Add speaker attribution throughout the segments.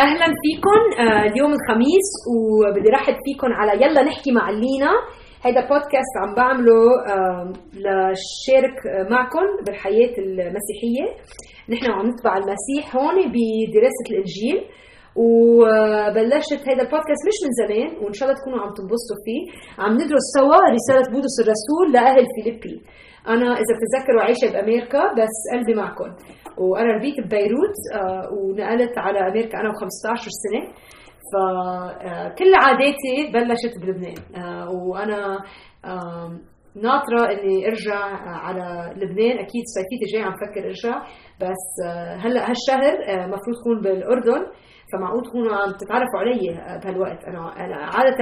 Speaker 1: أهلا فيكم آه، اليوم الخميس وبدي رحب فيكم على يلا نحكي مع لينا. هيدا بودكاست عم بعمله آه، لشارك معكم بالحياة المسيحية. نحن عم نتبع المسيح هون بدراسة الإنجيل. وبلشت هيدا البودكاست مش من زمان وإن شاء الله تكونوا عم تنبسطوا فيه. عم ندرس سوا رسالة بولس الرسول لأهل فيليبي. أنا إذا بتتذكروا عايشة بأمريكا بس قلبي معكم وأنا ربيت ببيروت آه، ونقلت على أمريكا أنا و15 سنة. فكل آه، عاداتي بلشت بلبنان. آه، وأنا ناطرة إني أرجع على لبنان. أكيد صيفيتي الجاي عم فكر أرجع. بس هلأ هالشهر مفروض تكون بالأردن. فمعقول تكونوا عم تتعرفوا علي بهالوقت. أنا أنا عادة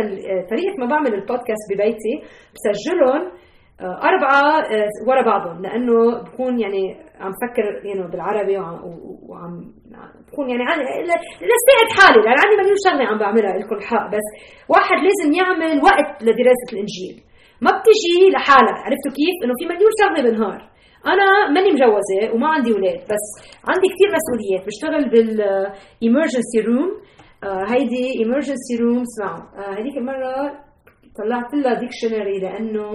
Speaker 1: طريقة ما بعمل البودكاست ببيتي بسجلهم أربعة ورا بعضهم لأنه بكون يعني عم فكر يعني بالعربي وعم بكون يعني لساعد حالي لأن عندي مليون شغلة عم بعملها لكم الحق بس واحد لازم يعمل وقت لدراسة الإنجيل. ما بتجي لحالها عرفتوا كيف؟ إنه في مليون شغلة بالنهار. أنا ماني مجوزة وما عندي أولاد بس عندي كثير مسؤوليات. بشتغل بال emergency room آه هيدي emergency room اسمعوا. آه هذيك المره طلعت لها dictionary لأنه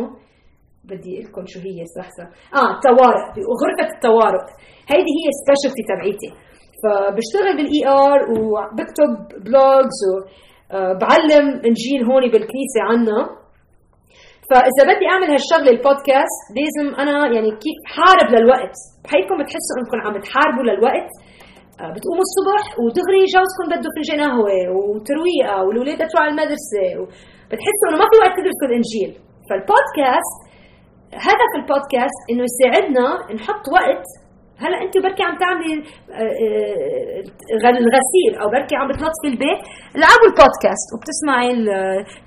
Speaker 1: بدي أقول لكم شو هي لحظه آه طوارئ غرفة الطوارئ هيدي هي ال specialty تبعيتي. فبشتغل بال ER وبكتب blogs وبعلم آه، إنجيل هون بالكنيسة عنا. فإذا بدي أعمل هالشغلة البودكاست لازم أنا يعني كيف حارب للوقت. بحيكم بتحسوا إنكم عم تحاربوا للوقت. آه، بتقوموا الصبح ودغري جوزكم بده فنجان قهوه وترويقة والاولاد تروح على المدرسة بتحسوا إنه ما في وقت تدرسوا الإنجيل. فالبودكاست هدف البودكاست إنه يساعدنا نحط وقت. هلا انت بركي عم تعملي آه، آه، الغسيل أو بركي عم بتنظفي البيت. العبوا البودكاست وبتسمعي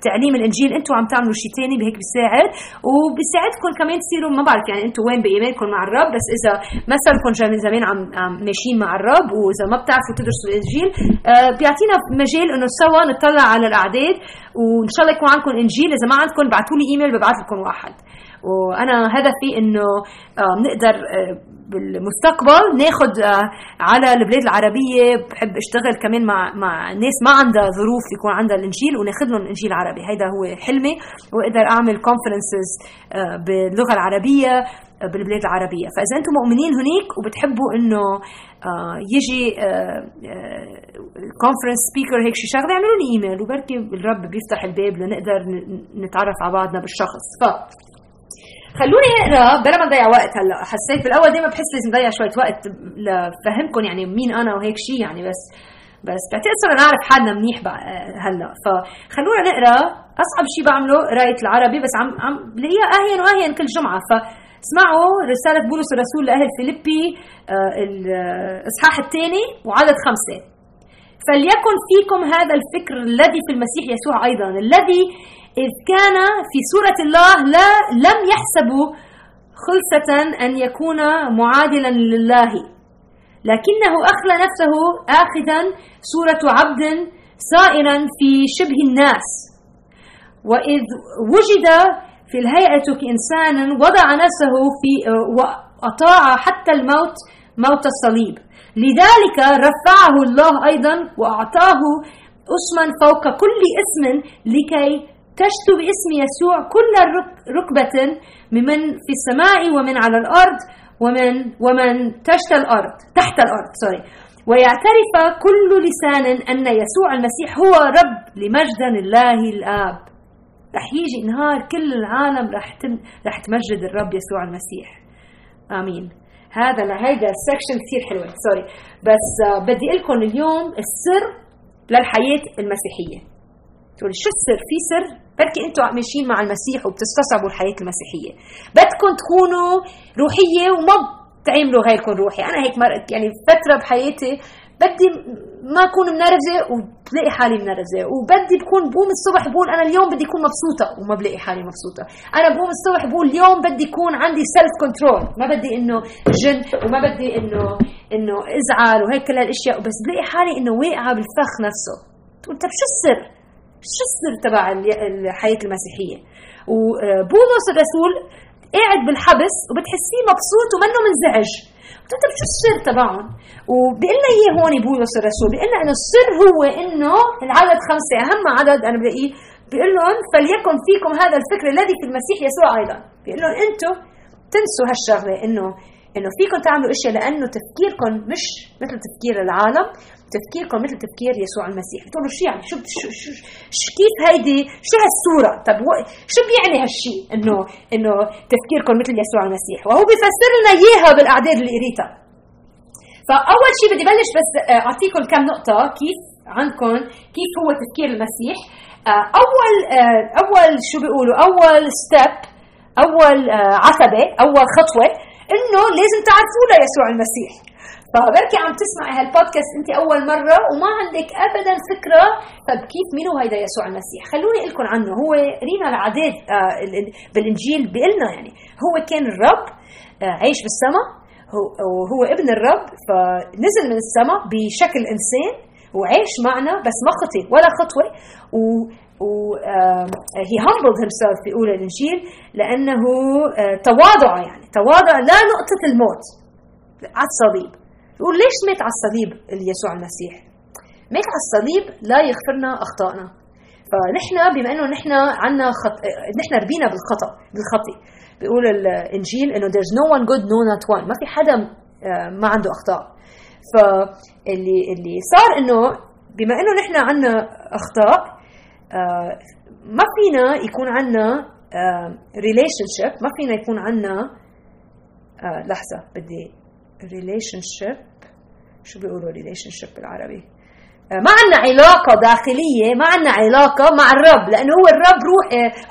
Speaker 1: تعليم الإنجيل. أنتم عم تعملوا شيء ثاني بهيك بيساعد وبيساعدكم كمان تصيروا ما بعرف يعني أنتم وين بايمانكم مع الرب بس إذا ما صاركم من زمان عم عم ماشيين مع الرب وإذا ما بتعرفوا تدرسوا الإنجيل آه، بيعطينا مجال إنه سوا نطلع على الأعداد وإن شاء الله يكون عندكم إنجيل. إذا ما عندكم ابعثوا لي إيميل ببعث لكم واحد. وأنا هدفي إنه نقدر بالمستقبل ناخذ آه، على البلاد العربية. بحب أشتغل كمان مع مع ناس ما عندها ظروف يكون عندها الإنجيل وناخذ لهم الإنجيل العربي. هيدا هو حلمي وأقدر أعمل كونفرنسز آه، باللغة العربية آه، بالبلاد العربية. فإذا أنتم مؤمنين هناك وبتحبوا إنه يجي conference speaker هيك شي شغلة اعملوا لي ايميل وبركي الرب بيفتح الباب لنقدر نتعرف على بعضنا بالشخص. ف خلوني أقرأ بلا ما نضيع وقت هلا. حسيت بالاول دائما بحس لازم نضيع شوية وقت لفهمكم يعني مين أنا وهيك شيء يعني بس بس بعتقد صرنا نعرف حالنا منيح هلا. فخلونا نقرأ. أصعب شيء بعمله قراية العربي بس عم عم بلاقيها أهين وأهين كل جمعة. فاسمعوا رسالة بولس الرسول لأهل فيليبي آه، الاصحاح الثاني وعدد خمسة. فليكن فيكم هذا الفكر الذي في المسيح يسوع أيضا الذي إذ كان في سورة الله لا لم يحسبوا خلصة أن يكون معادلا لله. لكنه أخلى نفسه آخذا سورة عبد صائرا في شبه الناس. وإذ وجد في الهيئة كإنسان وضع نفسه في وأطاع حتى الموت موت الصليب. لذلك رفعه الله أيضا وأعطاه اسما فوق كل اسم لكي تشتو باسم يسوع كل ركبة ممن في السماء ومن على الأرض ومن ومن تحت الأرض تحت الأرض سوري ويعترف كل لسان أن يسوع المسيح هو رب لمجد الله الآب. رح يجي نهار كل العالم رح رح تمجد الرب يسوع المسيح. آمين. هذا هيدا ال section كثير حلوة sorry بس uh, بدي أقول لكم اليوم السر للحياة المسيحية. تقول شو السر؟ في سر؟ بركي أنتوا ماشيين مع المسيح وبتستصعبوا الحياة المسيحية. بدكم تكونوا روحية وما تعملوا غيركم روحي. أنا هيك مرقت يعني فترة بحياتي بدي ما أكون منرفزه وبلاقي حالي منرفزه وبدي بكون بقوم الصبح بقول أنا اليوم بدي أكون مبسوطة وما بلاقي حالي مبسوطة. أنا بقوم الصبح بقول اليوم بدي يكون عندي self control ما بدي إنه جن وما بدي إنه إنه أزعل وهيك كل هالأشياء. بس بلاقي حالي إنه واقعة بالفخ نفسه. تقول طب شو السر؟ شو السر تبع الحياة المسيحية. وبولس الرسول قاعد بالحبس وبتحسيه مبسوط ومنه منزعج. طيب شو السر تبعهم؟ وبيقول لنا إياه هون بولس الرسول. بيقول لنا إنه السر هو إنه العدد خمسة أهم عدد أنا بلاقيه بيقول لهم فليكن فيكم هذا الفكر الذي في المسيح يسوع أيضا. بيقول لهم أنتم تنسوا هالشغلة انه إنه فيكم تعملوا إشياء لأنه تفكيركم مش مثل تفكير العالم. تفكيركم مثل تفكير يسوع المسيح. بتقولوا شو يعني؟ شو شو, شو, شو كيف هيدي؟ شو هالصورة؟ طب شو بيعني هالشيء انه إنه تفكيركم مثل يسوع المسيح. وهو بيفسر لنا إياها بالأعداد اللي قريتها. فأول شيء بدي بلش بس آه، أعطيكم كم نقطة كيف عندكم كيف هو تفكير المسيح. آه، أول آه، أول شو بيقولوا؟ أول ستيب أول عتبة أول خطوة إنه لازم تعرفوا ليسوع المسيح. فبركي عم تسمعي هالبودكاست انت أول مرة وما عندك ابدا فكرة. طب كيف مين هو هيدا يسوع المسيح؟ خلوني أقول لكم عنه. هو قرينا العداد آه، بالإنجيل بيقلنا يعني هو كان الرب آه، عايش بالسماء. وهو ابن الرب فنزل من السماء بشكل إنسان وعاش معنا بس ما خطي ولا خطوة. و و هي humbled himself بيقول الإنجيل لأنه آه، تواضع يعني تواضع لا نقطة الموت. على الصليب. يقول ليش مات على الصليب يسوع المسيح؟ مات على الصليب لا يغفرنا أخطائنا. فنحن بما إنه نحن عندنا خط... نحن ربينا بالخطأ بالخطي. بيقول الإنجيل إنه there's no one good no not one. ما في حدا آه، ما عنده أخطاء. فاللي اللي صار إنه بما إنه نحن عندنا أخطاء آه، ما فينا يكون عندنا relationship ما فينا يكون عندنا آه، لحظة بدي ship شو بيقولوا ship بالعربي؟ آه، ما عندنا علاقة داخلية ما عندنا علاقة مع الرب لأنه هو الرب روح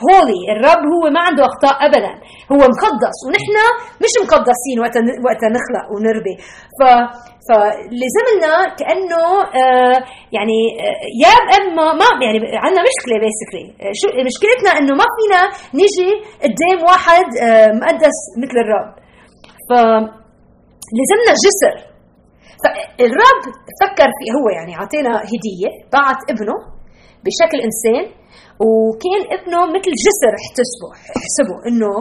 Speaker 1: هولي آه، الرب هو ما عنده أخطاء أبدا. هو مقدس ونحن مش مقدسين وقت وقت نخلق ونربي. ف فلازم لنا كأنه آه يعني يا أما ما يعني عندنا مشكلة بيسكلي شو مشكلتنا إنه ما فينا نيجي قدام واحد مقدس مثل الرب. ف لزمنا جسر فالرب فكر في هو يعني أعطينا هدية بعت ابنه بشكل إنسان وكان ابنه مثل جسر احتسبه احسبه انه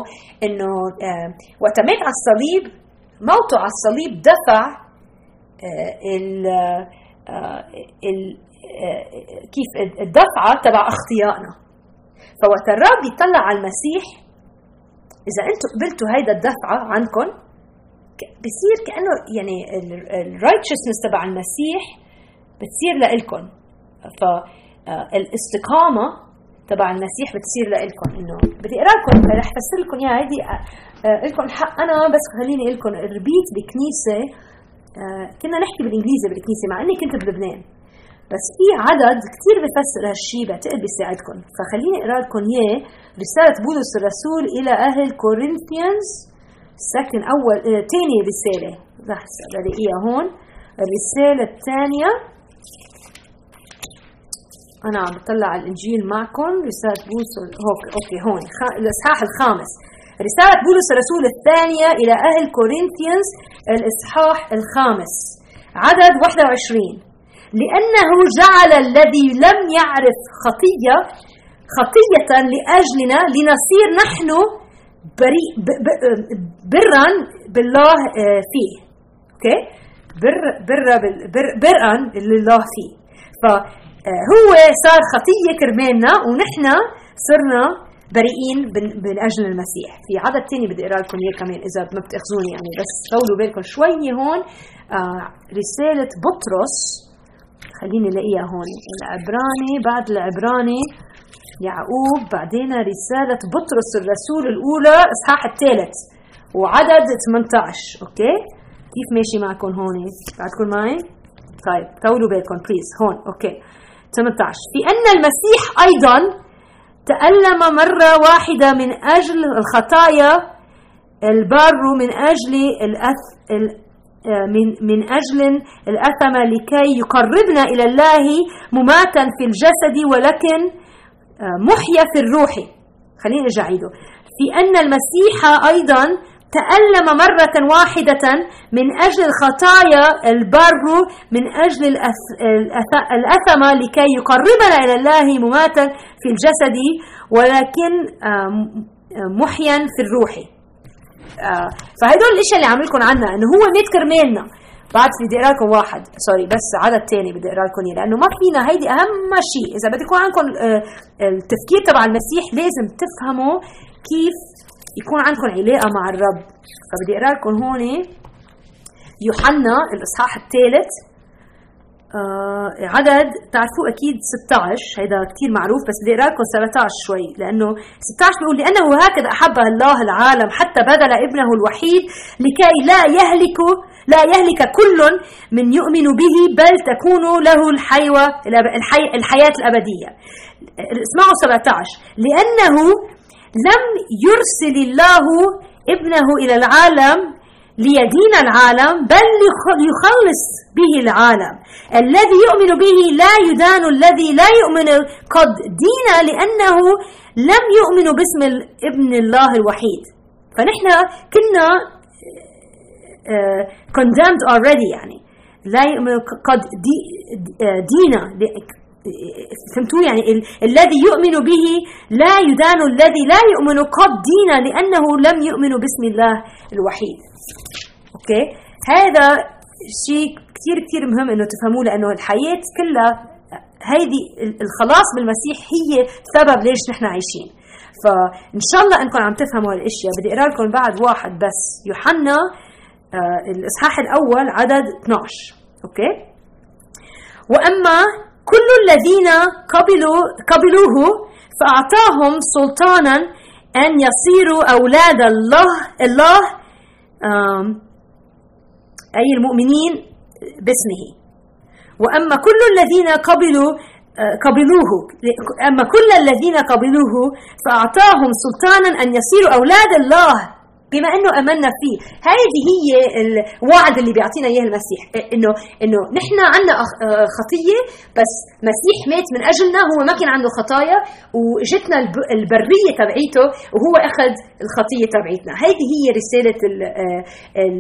Speaker 1: إنه آه وقت مات على الصليب موته على الصليب دفع آه ال آه ال آه كيف الدفعة تبع أخطيائنا. فوقت الرب يطلع على المسيح إذا أنتم قبلتوا هيدا الدفعة عنكم بصير كأنه يعني الرايتشسنس تبع المسيح بتصير لإلكم. فالاستقامه تبع المسيح بتصير لإلكم. إنه بدي أقرأ لكم رح افسر لكم إياها. هيدي لكم حق. أنا بس خليني أقول لكم ربيت بكنيسة كنا نحكي بالإنجليزي بالكنيسة مع إني كنت بلبنان. بس في عدد كثير بفسر هالشيء بعتقد بيساعدكم فخليني أقرأ لكم إياه. رسالة بولس الرسول إلى أهل Corinthians second أول آه، رسالة. لحظة بلاقيها هون. الرسالة الثانية. أنا عم بطلع على الإنجيل معكم. رسالة بولس okay هون. الإصحاح الخامس. رسالة بولس الرسول الثانية إلى أهل Corinthians الإصحاح الخامس. عدد 21 لأنه جعل الذي لم يعرف خطية خطية لأجلنا لنصير نحن بريء برا بالله آه، فيه. أوكي؟ بر بر بر برا لله فيه. فهو آه، صار خطيه كرمالنا ونحن صرنا بريئين من أجل المسيح. في عدد ثاني بدي أقرأ لكم إياه كمان إذا ما بتأخذوني يعني بس طولوا بالكم شوي هون. آه رسالة بطرس. خليني ألاقيها هون. العبراني بعد العبراني. يعقوب بعدين رسالة بطرس الرسول الأولى إصحاح الثالث وعدد 18 okay? كيف ماشي معكم هون؟ بعدكم معي؟ طيب طولوا بالكم please هون okay. 18 في أن المسيح أيضا تألم مرة واحدة من أجل الخطايا البار من أجل الأث من من أجل الأثم لكي يقربنا إلى الله مماتا في الجسد ولكن محيا في الروح. خليني أرجع عيده في أن المسيح أيضا تألم مرة واحدة من أجل الخطايا البر من أجل الأثم لكي يقربنا إلى الله مماتا في الجسد ولكن محيا في الروح. آه فهدول الإشياء اللي عم لكم عنها إنه هو مات كرمالنا. بعد بدي اقرا لكم واحد. سوري بس عدد تاني بدي اقرا لكم لأنه ما فينا هيدي أهم شيء. إذا بدكم عندكم آه التفكير تبع المسيح لازم تفهموا كيف يكون عندكم علاقة مع الرب. فبدي اقرا لكم هون يوحنا الإصحاح الثالث آه عدد تعرفوه أكيد 16 هيدا كثير معروف بس بدي اقرا لكم 17 شوي. لأنه 16 بيقول لأنه هكذا احب الله العالم حتى بذل ابنه الوحيد لكي لا يهلك لا يهلك كل من يؤمن به بل تكون له الحيوة الحي الحياة الأبدية. اسمعوا 17 لأنه لم يرسل الله ابنه إلى العالم ليدين العالم بل يخلص به العالم. الذي يؤمن به لا يدان الذي لا يؤمن قد دين لأنه لم يؤمن باسم ابن الله الوحيد. فنحن كنا condemned already يعني. لا يؤمن قد دي دينا فهمتوا يعني؟ ال الذي يؤمن به لا يدان الذي لا يؤمن قد دين لأنه لم يؤمن باسم الله الوحيد. okay? هذا شيء كثير كثير مهم إنه تفهموه لأنه الحياة كلها هيدي الخلاص بالمسيح هي سبب ليش نحن عايشين. فإن شاء الله إنكم عم تفهموا هالأشياء. بدي أقرأ لكم بعد واحد بس. يوحنا آه الإصحاح الأول عدد 12 okay? وأما كل الذين قبلوا قبلوه فأعطاهم سلطانا أن يصيروا أولاد الله الله أي المؤمنين باسمه. وأما كل الذين قبلوا قبلوه أما كل الذين قبلوه فأعطاهم سلطانا أن يصيروا أولاد الله. بما انه آمنا فيه. هذه هي الوعد اللي بيعطينا إياه المسيح إنه إنه نحن عندنا خطية بس مسيح مات من أجلنا هو ما كان عنده خطايا واجتنا البرية تبعيته وهو أخذ الخطية تبعيتنا. هذه هي رسالة ال ال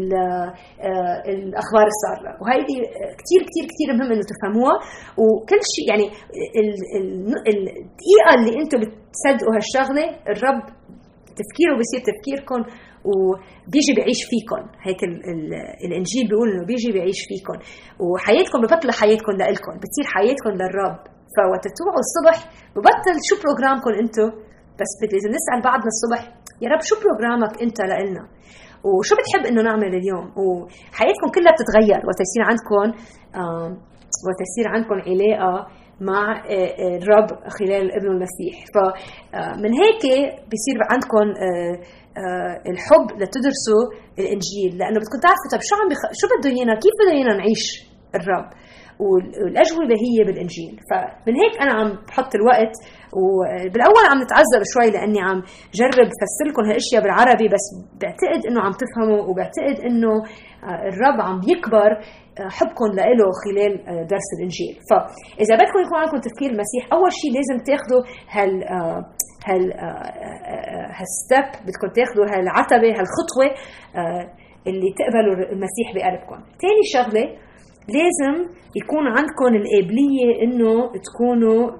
Speaker 1: الأخبار الساره وهذه كثير كثير كثير مهم إنه تفهموها. وكل شيء يعني الدقيقة اللي أنتم بتصدقوا هالشغلة الرب تفكيره بصير تفكيركم وبيجي بيعيش فيكم هيك ال ال الإنجيل بيقول إنه بيجي بيعيش فيكم وحياتكم ببطل حياتكم لإلكم بتصير حياتكم للرب. فوقت تروحوا الصبح ببطل شو بروجرامكم أنتم بس لازم نسال بعضنا الصبح يا رب شو بروجرامك أنت لإلنا؟ وشو بتحب إنه نعمل اليوم؟ وحياتكم كلها بتتغير. وقت يصير عندكم وقت يصير عندكم علاقة مع الرب خلال ابن المسيح. فمن هيك بصير عندكم الحب لتدرسوا الإنجيل. لأنه بدكم تعرفوا طب شو عم بخ... شو بده ايانا كيف بده ايانا نعيش الرب. والأجوبة هي بالإنجيل. فمن هيك أنا عم بحط الوقت. وبالأول عم نتعذب شوي لأني عم جرب فسر لكم هالأشياء بالعربي بس بعتقد إنه عم تفهموا وبعتقد إنه الرب عم يكبر حبكم له خلال درس الإنجيل. فاذا بدكم يكون عندكم تفكير المسيح أول شيء لازم تاخذوا هال هالستب بدكم تاخذوا هالعتبة هالخطوة اللي تقبلوا المسيح بقلبكم. ثاني شغلة لازم يكون عندكم القابلية إنه تكونوا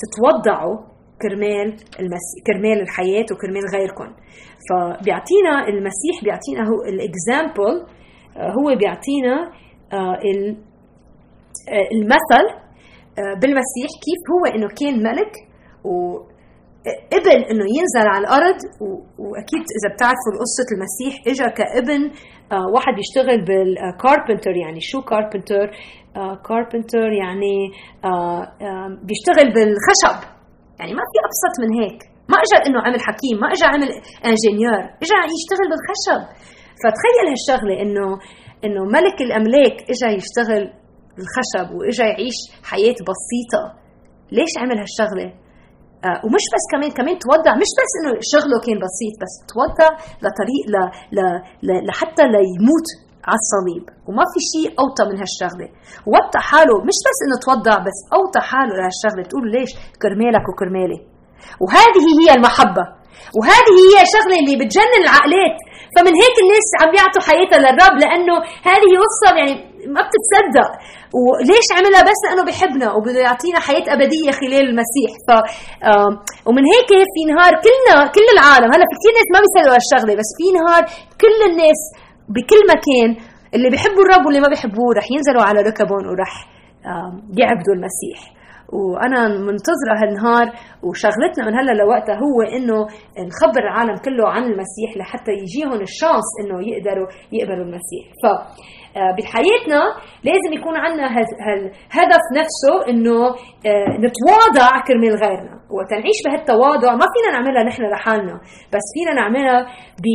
Speaker 1: تتوضعوا كرمال المسيح كرمال الحياة وكرمال غيركم. فبيعطينا المسيح بيعطينا هو الاكزامبل هو بيعطينا المثل بالمسيح كيف هو إنه كان ملك وقبل إنه ينزل على الأرض وأكيد إذا بتعرفوا قصه المسيح اجى كابن واحد بيشتغل بال carpenter يعني شو carpenter carpenter يعني بيشتغل بالخشب. يعني ما في أبسط من هيك. ما اجى إنه عمل حكيم ما اجى عمل engineer اجى يشتغل بالخشب. فتخيل هالشغلة إنه إنه ملك الأملاك اجى يشتغل الخشب واجى يعيش حياة بسيطة. ليش عمل هالشغلة؟ آه ومش بس كمان كمان توضع مش بس إنه شغله كان بسيط بس توضع لطريق ل ل ل لحتى ليموت على الصليب. وما في شيء أوطى من هالشغلة. ووضع حاله مش بس إنه توضع بس أوطى حاله لهالشغلة. بتقول ليش كرمالك وكرمالي وهذه هي المحبة. وهذه هي الشغلة اللي بتجنن العقلات. فمن هيك الناس عم يعطوا حياتها للرب لأنه هذه وصفة يعني ما بتتصدق. وليش عملها؟ بس لأنه بحبنا وبده يعطينا حياة أبدية خلال المسيح. ف ومن هيك في نهار كلنا كل العالم هلأ في كثير ناس ما بيصدقوا هالشغله بس في نهار كل الناس بكل مكان اللي بيحبوا الرب واللي ما بيحبوه رح ينزلوا على ركبهم ورح يعبدوا المسيح. وأنا منتظرة هالنهار وشغلتنا من هلا لوقتها هو إنه نخبر العالم كله عن المسيح لحتى يجيهم الشانس إنه يقدروا يقبلوا المسيح. ف بحياتنا لازم يكون عندنا هالهدف نفسه إنه آه، نتواضع كرمال غيرنا. وقت نعيش بهالتواضع. ما فينا نعملها نحن لحالنا بس فينا نعملها ب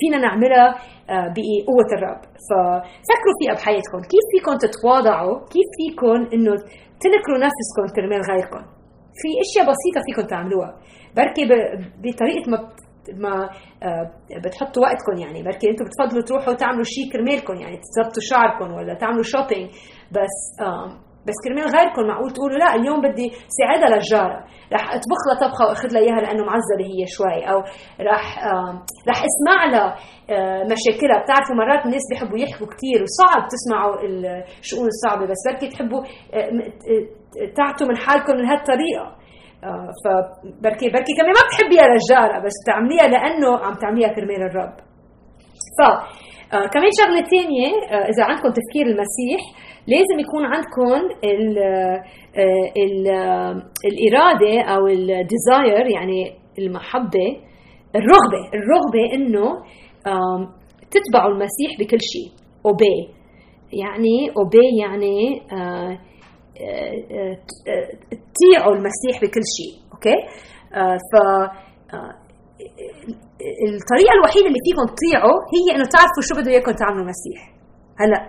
Speaker 1: فينا نعملها آه، بقوة الرب. ففكروا فيها بحياتكم. كيف فيكم تتواضعوا؟ كيف فيكم إنه تنكروا نفسكم كرمال غيركم؟ في أشياء بسيطة فيكم تعملوها. بركي بطريقة ما ما آه، بتحطوا وقتكم يعني. بركي أنتم بتفضلوا تروحوا تعملوا شيء كرمالكم يعني تظبطوا شعركم ولا تعملوا شوبينج بس بس كرمال غيركم معقول تقولوا لا اليوم بدي ساعدها للجارة. رح أطبخ لها طبخة وأخذ لها إياها لأنه معذبه هي شوي. أو رح رح أسمع لها آه، مشاكلها. بتعرفوا مرات الناس بيحبوا يحكوا كثير وصعب تسمعوا الشؤون الصعبة. بس بركي تحبوا آه، تعطوا من حالكم من هالطريقه فبركي بركي كمان ما بتحبيها للجارة بس تعمليها لأنه عم تعمليها كرمال الرب. ف آه، كمان شغلة ثانية آه، إذا عندكم تفكير المسيح لازم يكون عندكم ال ال الإرادة أو الديزاير يعني المحبة الرغبة. الرغبة إنه تتبعوا المسيح بكل شيء. أوبي يعني أوبي يعني تطيعوا المسيح بكل شيء أوكي؟ آه، ف آه، الطريقة الوحيدة اللي فيكم تطيعوا هي إنه تعرفوا شو بده إياكم تعملوا المسيح. هلأ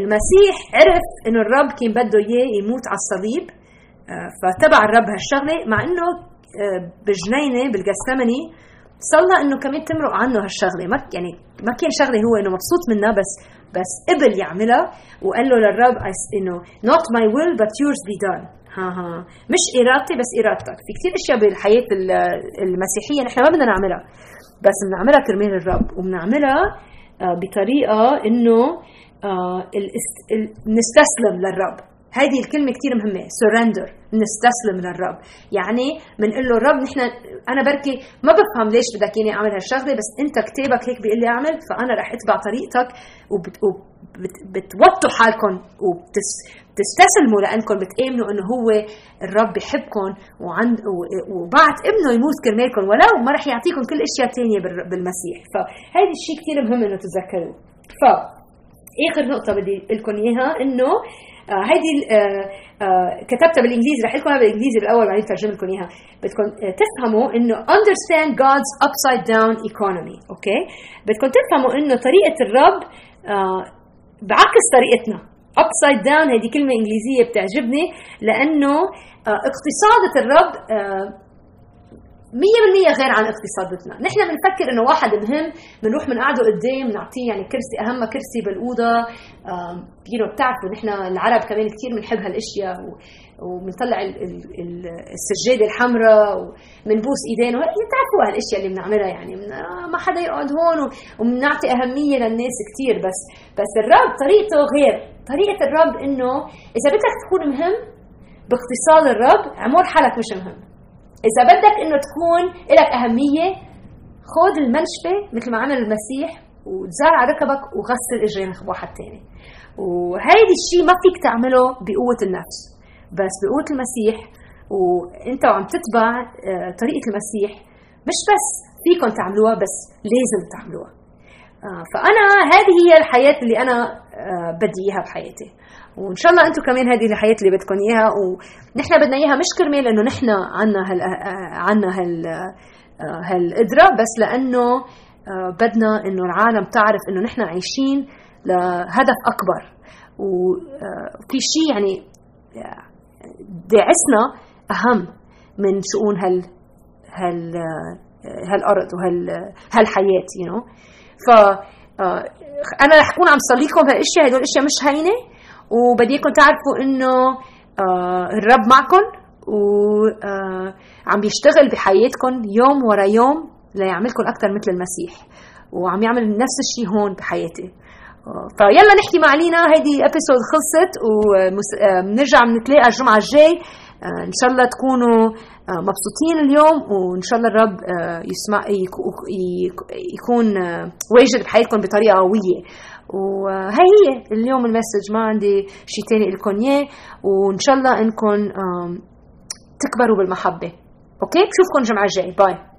Speaker 1: المسيح عرف إنه الرب كان بده إياه يموت على الصليب آه، فتبع الرب هالشغلة مع إنه بجنينة بالجسمني صلى إنه كمان تمرق عنه هالشغلة. ما يعني ما كان شغلة هو إنه مبسوط منها بس بس قبل يعملها وقال له للرب انه not my will but yours be done. ها ها. مش إرادتي بس إرادتك. في كثير أشياء بالحياة المسيحية نحن ما بدنا نعملها. بس بنعملها كرمال الرب وبنعملها آه، بطريقة إنه آه، نستسلم للرب. هذه الكلمة كثير مهمة surrender. نستسلم للرب. يعني بنقول له الرب نحن أنا بركي ما بفهم ليش بدك إياني أعمل هالشغلة بس أنت كتابك هيك بيقول لي أعمل فأنا رح أتبع طريقتك وبتوطوا حالكم وبتستسلموا لأنكم بتآمنوا إنه هو الرب بحبكم وعند وبعت ابنه يموت كرمالكم ولو ما رح يعطيكم كل إشياء ثانية بالمسيح. فهذا الشيء كثير مهم إنه تتذكروه. ف آخر نقطة بدي لكم إياها إنه آه هيدي آه آه كتبتها بالإنجليزي رح لكم بالإنجليزي بالاول بعدين ترجم لكم إياها. بدكم آه تفهموا إنه understand God's upside down economy أوكي؟ بدكم تفهموا إنه طريقة الرب آه بعكس طريقتنا. Upside down هذه كلمة إنجليزية بتعجبني لأنه آه اقتصادة الرب آه 100% غير عن اقتصادتنا، نحن بنفكر إنه واحد مهم بنروح بنقعده قدام بنعطيه يعني كرسي أهم كرسي بالأوضة. يو بتعرفوا نحن العرب كمان كثير بنحب هالأشياء وبنطلع السجادة الحمراء وبنبوس إيدينا. بتعرفوا هالأشياء اللي بنعملها يعني. آه، ما حدا يقعد هون وبنعطي أهمية للناس كثير. بس بس الرب طريقته غير، طريقة الرب إنه إذا بدك تكون مهم باقتصاد الرب عمر حالك مش مهم. إذا بدك إنه تكون لك أهمية خذ المنشفة مثل ما عمل المسيح وتزار على ركبك وغسل اجرين واحد تاني. وهيدي الشيء ما فيك تعمله بقوة النفس بس بقوة المسيح. وإنت وعم تتبع آه، طريقة المسيح. مش بس فيكم تعملوها بس لازم تعملوها. آه، فأنا هذه هي الحياة اللي أنا بدي اياها بحياتي وإن شاء الله أنتم كمان هذه الحياة اللي بدكم إياها ونحن بدنا إياها مش كرمال إنه نحن عنا هال عنا هال هالقدره بس لأنه آه، بدنا إنه العالم تعرف إنه نحن عايشين لهدف أكبر وفي آه، شيء يعني آه، داعسنا أهم من شؤون هال هال هالأرض وهال هالحياة يو you know? ف أنا رح أكون عم صليكم هالإشياء هدول الاشياء مش هينة. وبديكم تعرفوا إنه آه الرب معكم وعم بيشتغل بحياتكم يوم ورا يوم ليعملكم أكثر مثل المسيح. وعم يعمل نفس الشيء هون بحياتي. فيلا نحكي مع لينا. هيدي episode خلصت وبنرجع بنتلاقى الجمعة الجاي. إن شاء الله تكونوا مبسوطين اليوم وإن شاء الله الرب يسمع يكون موجود بحياتكم بطريقة قوية. وهي هي اليوم ال message. ما عندي شيء ثاني لكم إياه. وإن شاء الله إنكم تكبروا بالمحبة. okay? بشوفكم الجمعة الجاي bye.